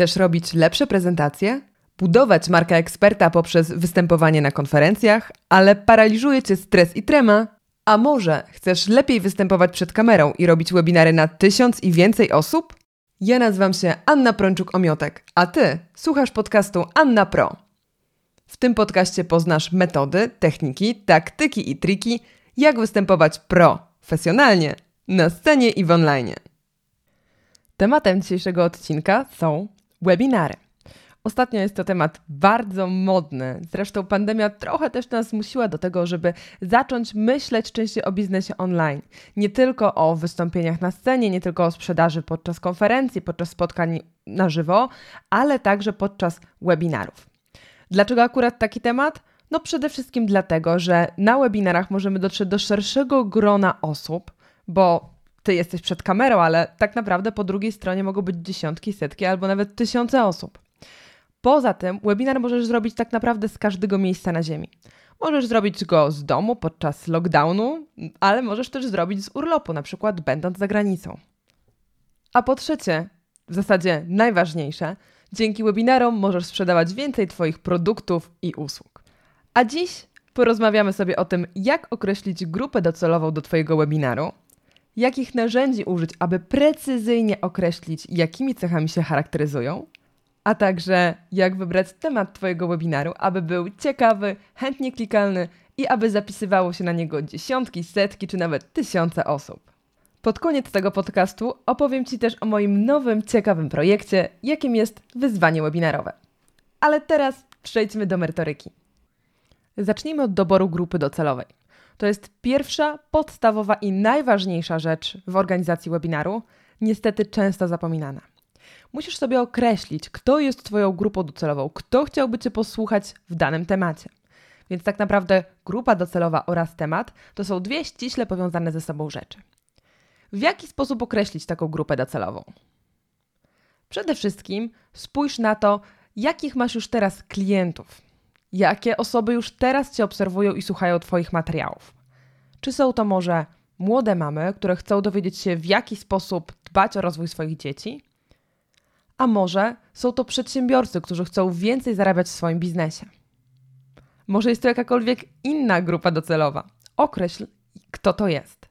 Chcesz robić lepsze prezentacje? Budować markę eksperta poprzez występowanie na konferencjach, ale paraliżuje cię stres i trema? A może chcesz lepiej występować przed kamerą i robić webinary na tysiąc i więcej osób? Ja nazywam się Anna Prączuk-Omiotek, a ty słuchasz podcastu Anna Pro. W tym podcaście poznasz metody, techniki, taktyki i triki, jak występować profesjonalnie na scenie i w online. Tematem dzisiejszego odcinka są webinary. Ostatnio jest to temat bardzo modny. Zresztą pandemia trochę też nas zmusiła do tego, żeby zacząć myśleć częściej o biznesie online. Nie tylko o wystąpieniach na scenie, nie tylko o sprzedaży podczas konferencji, podczas spotkań na żywo, ale także podczas webinarów. Dlaczego akurat taki temat? No przede wszystkim dlatego, że na webinarach możemy dotrzeć do szerszego grona osób, bo ty jesteś przed kamerą, ale tak naprawdę po drugiej stronie mogą być dziesiątki, setki albo nawet tysiące osób. Poza tym, webinar możesz zrobić tak naprawdę z każdego miejsca na Ziemi. Możesz zrobić go z domu podczas lockdownu, ale możesz też zrobić z urlopu, na przykład będąc za granicą. A po trzecie, w zasadzie najważniejsze, dzięki webinarom możesz sprzedawać więcej Twoich produktów i usług. A dziś porozmawiamy sobie o tym, jak określić grupę docelową do Twojego webinaru, jakich narzędzi użyć, aby precyzyjnie określić, jakimi cechami się charakteryzują, a także jak wybrać temat Twojego webinaru, aby był ciekawy, chętnie klikalny i aby zapisywało się na niego dziesiątki, setki czy nawet tysiące osób. Pod koniec tego podcastu opowiem Ci też o moim nowym, ciekawym projekcie, jakim jest wyzwanie webinarowe. Ale teraz przejdźmy do merytoryki. Zacznijmy od doboru grupy docelowej. To jest pierwsza, podstawowa i najważniejsza rzecz w organizacji webinaru, niestety często zapominana. Musisz sobie określić, kto jest Twoją grupą docelową, kto chciałby Cię posłuchać w danym temacie. Więc tak naprawdę grupa docelowa oraz temat to są dwie ściśle powiązane ze sobą rzeczy. W jaki sposób określić taką grupę docelową? Przede wszystkim spójrz na to, jakich masz już teraz klientów, Jakie osoby już teraz Cię obserwują i słuchają Twoich materiałów? Czy są to może młode mamy, które chcą dowiedzieć się, w jaki sposób dbać o rozwój swoich dzieci? A może są to przedsiębiorcy, którzy chcą więcej zarabiać w swoim biznesie? Może jest to jakakolwiek inna grupa docelowa? Określ, kto to jest.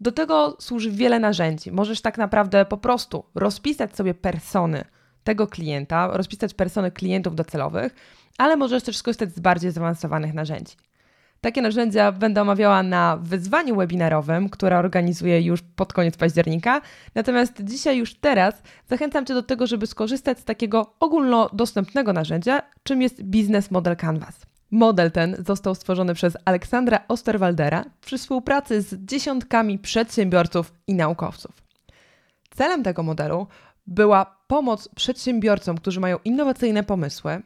Do tego służy wiele narzędzi. Możesz tak naprawdę po prostu rozpisać sobie persony tego klienta, rozpisać persony klientów docelowych ale możesz też skorzystać z bardziej zaawansowanych narzędzi. Takie narzędzia będę omawiała na wyzwaniu webinarowym, które organizuję już pod koniec października. Natomiast dzisiaj, już teraz, zachęcam Cię do tego, żeby skorzystać z takiego ogólnodostępnego narzędzia, czym jest Business Model Canvas. Model ten został stworzony przez Aleksandra Osterwaldera przy współpracy z dziesiątkami przedsiębiorców i naukowców. Celem tego modelu była pomoc przedsiębiorcom, którzy mają innowacyjne pomysły,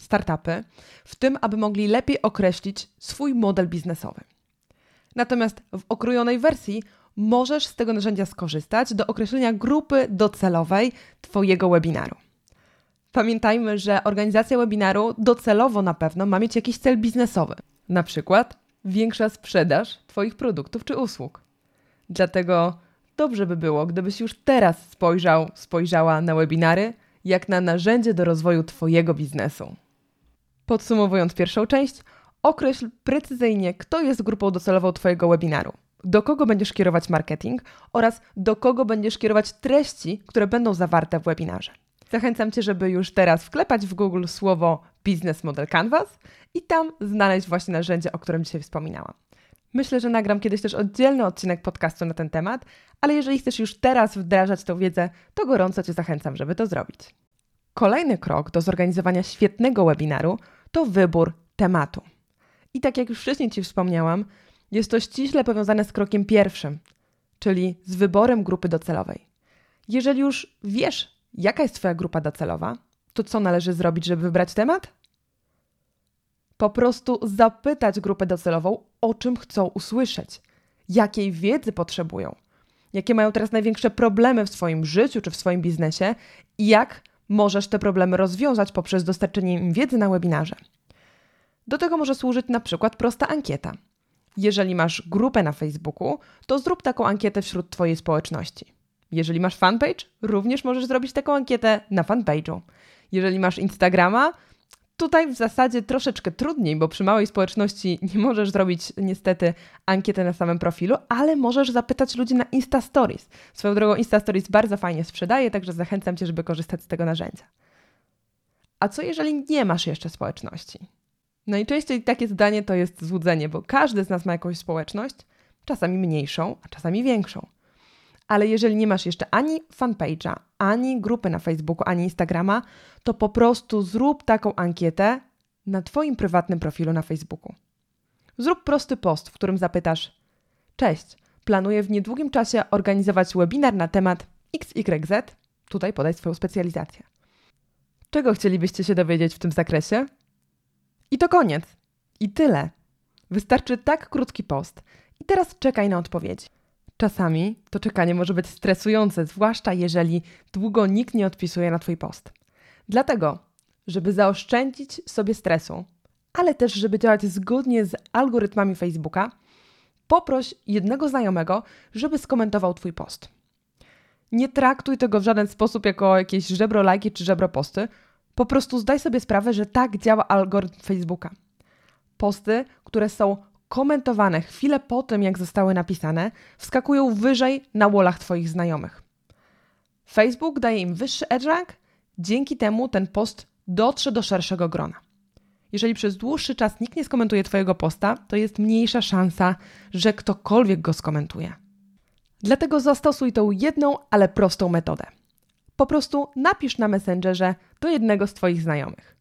startupy, w tym, aby mogli lepiej określić swój model biznesowy. Natomiast w okrojonej wersji możesz z tego narzędzia skorzystać do określenia grupy docelowej Twojego webinaru. Pamiętajmy, że organizacja webinaru docelowo na pewno ma mieć jakiś cel biznesowy, na przykład większa sprzedaż Twoich produktów czy usług. Dlatego dobrze by było, gdybyś już teraz spojrzał, spojrzała na webinary jak na narzędzie do rozwoju Twojego biznesu. Podsumowując pierwszą część, określ precyzyjnie, kto jest grupą docelową Twojego webinaru, do kogo będziesz kierować marketing oraz do kogo będziesz kierować treści, które będą zawarte w webinarze. Zachęcam Cię, żeby już teraz wklepać w Google słowo Business Model Canvas i tam znaleźć właśnie narzędzie, o którym dzisiaj wspominałam. Myślę, że nagram kiedyś też oddzielny odcinek podcastu na ten temat, ale jeżeli chcesz już teraz wdrażać tę wiedzę, to gorąco Cię zachęcam, żeby to zrobić. Kolejny krok do zorganizowania świetnego webinaru to wybór tematu. I tak jak już wcześniej Ci wspomniałam, jest to ściśle powiązane z krokiem pierwszym, czyli z wyborem grupy docelowej. Jeżeli już wiesz, jaka jest Twoja grupa docelowa, to co należy zrobić, żeby wybrać temat? Po prostu zapytać grupę docelową, o czym chcą usłyszeć, jakiej wiedzy potrzebują, jakie mają teraz największe problemy w swoim życiu czy w swoim biznesie i jak możesz te problemy rozwiązać poprzez dostarczenie im wiedzy na webinarze. Do tego może służyć na przykład prosta ankieta. Jeżeli masz grupę na Facebooku, to zrób taką ankietę wśród Twojej społeczności. Jeżeli masz fanpage, również możesz zrobić taką ankietę na fanpage'u. Jeżeli masz Instagrama, Tutaj w zasadzie troszeczkę trudniej, bo przy małej społeczności nie możesz zrobić niestety ankiety na samym profilu, ale możesz zapytać ludzi na Insta Stories. Swoją drogą Insta Stories bardzo fajnie sprzedaje, także zachęcam Cię, żeby korzystać z tego narzędzia. A co jeżeli nie masz jeszcze społeczności? Najczęściej takie zdanie to jest złudzenie, bo każdy z nas ma jakąś społeczność, czasami mniejszą, a czasami większą. Ale jeżeli nie masz jeszcze ani fanpage'a, ani grupy na Facebooku, ani Instagrama, to po prostu zrób taką ankietę na Twoim prywatnym profilu na Facebooku. Zrób prosty post, w którym zapytasz: Cześć, planuję w niedługim czasie organizować webinar na temat XYZ. Tutaj podaj swoją specjalizację. Czego chcielibyście się dowiedzieć w tym zakresie? I to koniec. I tyle. Wystarczy tak krótki post. I teraz czekaj na odpowiedzi. Czasami to czekanie może być stresujące, zwłaszcza jeżeli długo nikt nie odpisuje na Twój post. Dlatego, żeby zaoszczędzić sobie stresu, ale też żeby działać zgodnie z algorytmami Facebooka, poproś jednego znajomego, żeby skomentował Twój post. Nie traktuj tego w żaden sposób jako jakieś żebro lajki czy żebro posty. Po prostu zdaj sobie sprawę, że tak działa algorytm Facebooka. Posty, które są komentowane chwilę po tym, jak zostały napisane, wskakują wyżej na wolach Twoich znajomych. Facebook daje im wyższy edge rank, dzięki temu ten post dotrze do szerszego grona. Jeżeli przez dłuższy czas nikt nie skomentuje Twojego posta, to jest mniejsza szansa, że ktokolwiek go skomentuje. Dlatego zastosuj tą jedną, ale prostą metodę. Po prostu napisz na Messengerze do jednego z Twoich znajomych.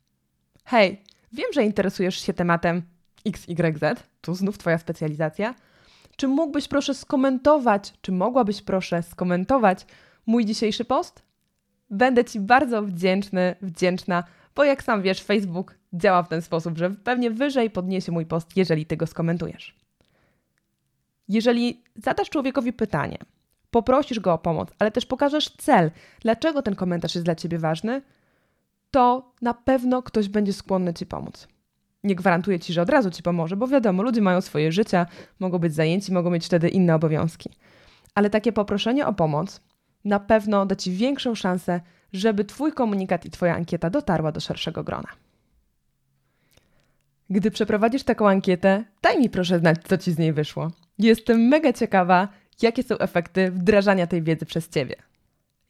Hej, wiem, że interesujesz się tematem XYZ, tu znów Twoja specjalizacja. Czy mógłbyś proszę skomentować, czy mogłabyś proszę skomentować mój dzisiejszy post? Będę Ci bardzo wdzięczny, wdzięczna, bo jak sam wiesz, Facebook działa w ten sposób, że pewnie wyżej podniesie mój post, jeżeli Ty go skomentujesz. Jeżeli zadasz człowiekowi pytanie, poprosisz go o pomoc, ale też pokażesz cel, dlaczego ten komentarz jest dla Ciebie ważny, to na pewno ktoś będzie skłonny Ci pomóc. Nie gwarantuję ci, że od razu ci pomoże, bo wiadomo, ludzie mają swoje życia, mogą być zajęci, mogą mieć wtedy inne obowiązki. Ale takie poproszenie o pomoc na pewno da ci większą szansę, żeby twój komunikat i twoja ankieta dotarła do szerszego grona. Gdy przeprowadzisz taką ankietę, daj mi proszę znać, co ci z niej wyszło. Jestem mega ciekawa, jakie są efekty wdrażania tej wiedzy przez ciebie.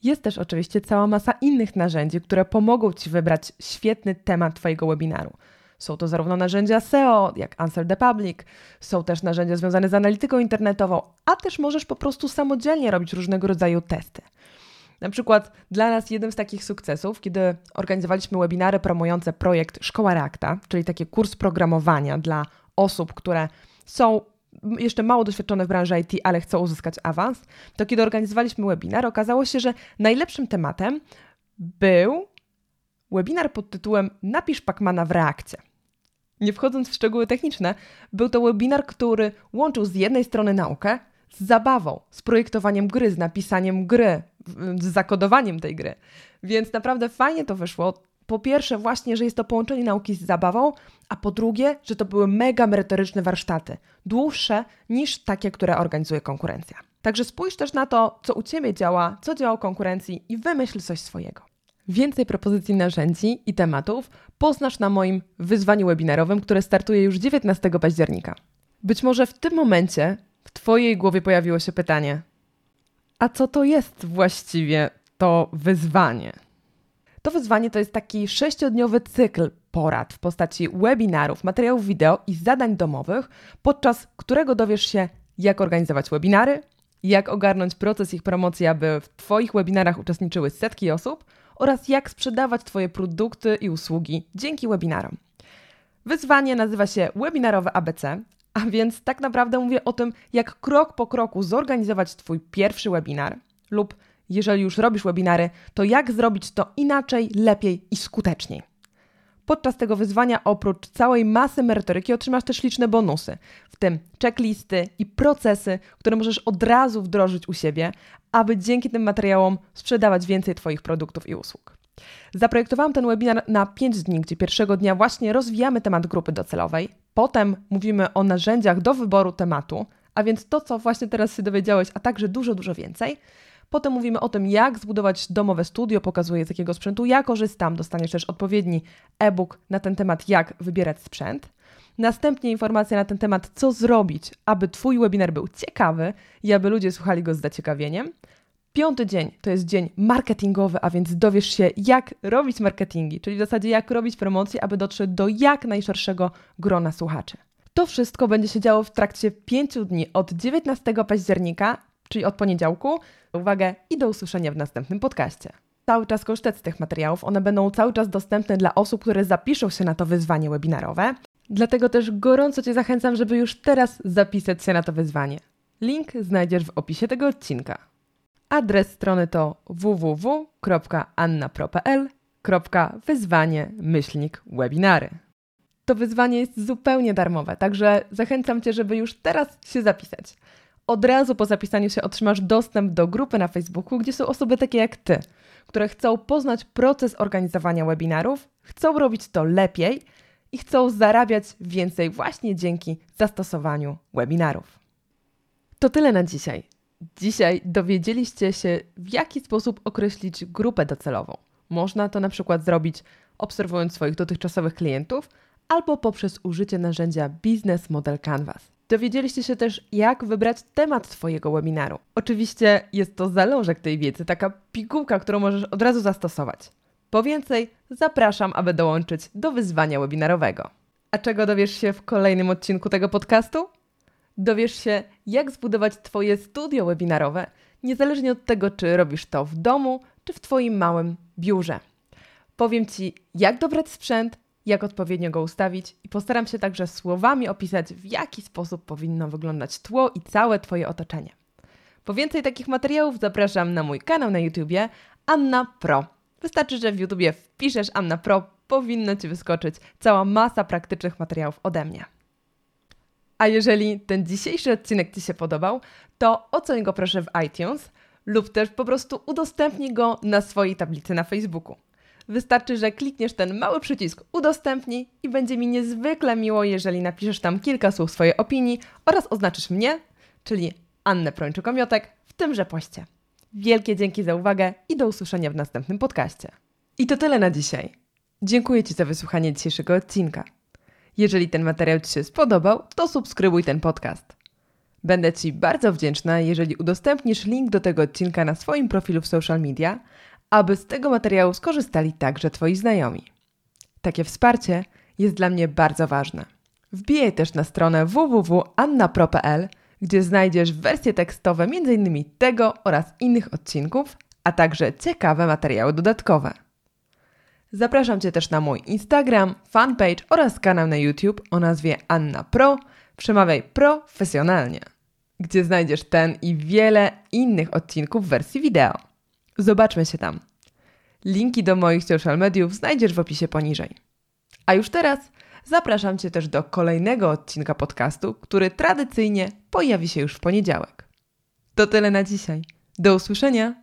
Jest też oczywiście cała masa innych narzędzi, które pomogą ci wybrać świetny temat twojego webinaru. Są to zarówno narzędzia SEO, jak Answer the Public, są też narzędzia związane z analityką internetową, a też możesz po prostu samodzielnie robić różnego rodzaju testy. Na przykład dla nas jednym z takich sukcesów, kiedy organizowaliśmy webinary promujące projekt Szkoła Reakta, czyli taki kurs programowania dla osób, które są jeszcze mało doświadczone w branży IT, ale chcą uzyskać awans, to kiedy organizowaliśmy webinar, okazało się, że najlepszym tematem był webinar pod tytułem Napisz Pacmana w reakcie. Nie wchodząc w szczegóły techniczne, był to webinar, który łączył z jednej strony naukę z zabawą, z projektowaniem gry, z napisaniem gry, z zakodowaniem tej gry. Więc naprawdę fajnie to wyszło. Po pierwsze, właśnie, że jest to połączenie nauki z zabawą, a po drugie, że to były mega merytoryczne warsztaty, dłuższe niż takie, które organizuje konkurencja. Także spójrz też na to, co u Ciebie działa, co działa konkurencji i wymyśl coś swojego. Więcej propozycji narzędzi i tematów poznasz na moim wyzwaniu webinarowym, które startuje już 19 października. Być może w tym momencie w Twojej głowie pojawiło się pytanie: A co to jest właściwie to wyzwanie? To wyzwanie to jest taki sześciodniowy cykl porad w postaci webinarów, materiałów wideo i zadań domowych, podczas którego dowiesz się, jak organizować webinary, jak ogarnąć proces ich promocji, aby w Twoich webinarach uczestniczyły setki osób oraz jak sprzedawać Twoje produkty i usługi dzięki webinarom. Wyzwanie nazywa się Webinarowe ABC, a więc tak naprawdę mówię o tym, jak krok po kroku zorganizować Twój pierwszy webinar lub jeżeli już robisz webinary, to jak zrobić to inaczej, lepiej i skuteczniej. Podczas tego wyzwania oprócz całej masy merytoryki otrzymasz też liczne bonusy, w tym checklisty i procesy, które możesz od razu wdrożyć u siebie, aby dzięki tym materiałom sprzedawać więcej Twoich produktów i usług. Zaprojektowałam ten webinar na 5 dni, gdzie pierwszego dnia właśnie rozwijamy temat grupy docelowej, potem mówimy o narzędziach do wyboru tematu, a więc to, co właśnie teraz się dowiedziałeś, a także dużo, dużo więcej. Potem mówimy o tym, jak zbudować domowe studio, pokazuję z jakiego sprzętu ja korzystam. Dostaniesz też odpowiedni e-book na ten temat, jak wybierać sprzęt. Następnie informacja na ten temat, co zrobić, aby Twój webinar był ciekawy i aby ludzie słuchali go z zaciekawieniem. Piąty dzień to jest dzień marketingowy, a więc dowiesz się, jak robić marketingi, czyli w zasadzie jak robić promocje, aby dotrzeć do jak najszerszego grona słuchaczy. To wszystko będzie się działo w trakcie pięciu dni od 19 października, czyli od poniedziałku. Uwagę i do usłyszenia w następnym podcaście. Cały czas korzystać z tych materiałów, one będą cały czas dostępne dla osób, które zapiszą się na to wyzwanie webinarowe. Dlatego też gorąco Cię zachęcam, żeby już teraz zapisać się na to wyzwanie. Link znajdziesz w opisie tego odcinka. Adres strony to www.annapro.pl wyzwanie myślnik webinary. To wyzwanie jest zupełnie darmowe, także zachęcam Cię, żeby już teraz się zapisać. Od razu po zapisaniu się otrzymasz dostęp do grupy na Facebooku, gdzie są osoby takie jak Ty, które chcą poznać proces organizowania webinarów, chcą robić to lepiej i chcą zarabiać więcej właśnie dzięki zastosowaniu webinarów. To tyle na dzisiaj. Dzisiaj dowiedzieliście się, w jaki sposób określić grupę docelową. Można to na przykład zrobić obserwując swoich dotychczasowych klientów albo poprzez użycie narzędzia Business Model Canvas. Dowiedzieliście się też, jak wybrać temat Twojego webinaru. Oczywiście jest to zalążek tej wiedzy, taka pigułka, którą możesz od razu zastosować. Po więcej zapraszam, aby dołączyć do wyzwania webinarowego. A czego dowiesz się w kolejnym odcinku tego podcastu? Dowiesz się, jak zbudować Twoje studio webinarowe, niezależnie od tego, czy robisz to w domu, czy w Twoim małym biurze. Powiem Ci, jak dobrać sprzęt, jak odpowiednio go ustawić i postaram się także słowami opisać, w jaki sposób powinno wyglądać tło i całe Twoje otoczenie. Po więcej takich materiałów zapraszam na mój kanał na YouTubie Anna Pro. Wystarczy, że w YouTubie wpiszesz Anna Pro, powinno Ci wyskoczyć cała masa praktycznych materiałów ode mnie. A jeżeli ten dzisiejszy odcinek Ci się podobał, to oceń go proszę w iTunes lub też po prostu udostępnij go na swojej tablicy na Facebooku. Wystarczy, że klikniesz ten mały przycisk udostępnij i będzie mi niezwykle miło, jeżeli napiszesz tam kilka słów swojej opinii oraz oznaczysz mnie, czyli Annę Prończyk-Omiotek, w tymże poście. Wielkie dzięki za uwagę i do usłyszenia w następnym podcaście. I to tyle na dzisiaj. Dziękuję Ci za wysłuchanie dzisiejszego odcinka. Jeżeli ten materiał Ci się spodobał, to subskrybuj ten podcast. Będę Ci bardzo wdzięczna, jeżeli udostępnisz link do tego odcinka na swoim profilu w social media, aby z tego materiału skorzystali także Twoi znajomi. Takie wsparcie jest dla mnie bardzo ważne. Wbijaj też na stronę www.annapro.pl, gdzie znajdziesz wersje tekstowe m.in. tego oraz innych odcinków, a także ciekawe materiały dodatkowe. Zapraszam Cię też na mój Instagram, fanpage oraz kanał na YouTube o nazwie Anna Pro. Przemawiaj profesjonalnie, gdzie znajdziesz ten i wiele innych odcinków w wersji wideo. Zobaczmy się tam. Linki do moich social mediów znajdziesz w opisie poniżej. A już teraz zapraszam Cię też do kolejnego odcinka podcastu, który tradycyjnie pojawi się już w poniedziałek. To tyle na dzisiaj. Do usłyszenia!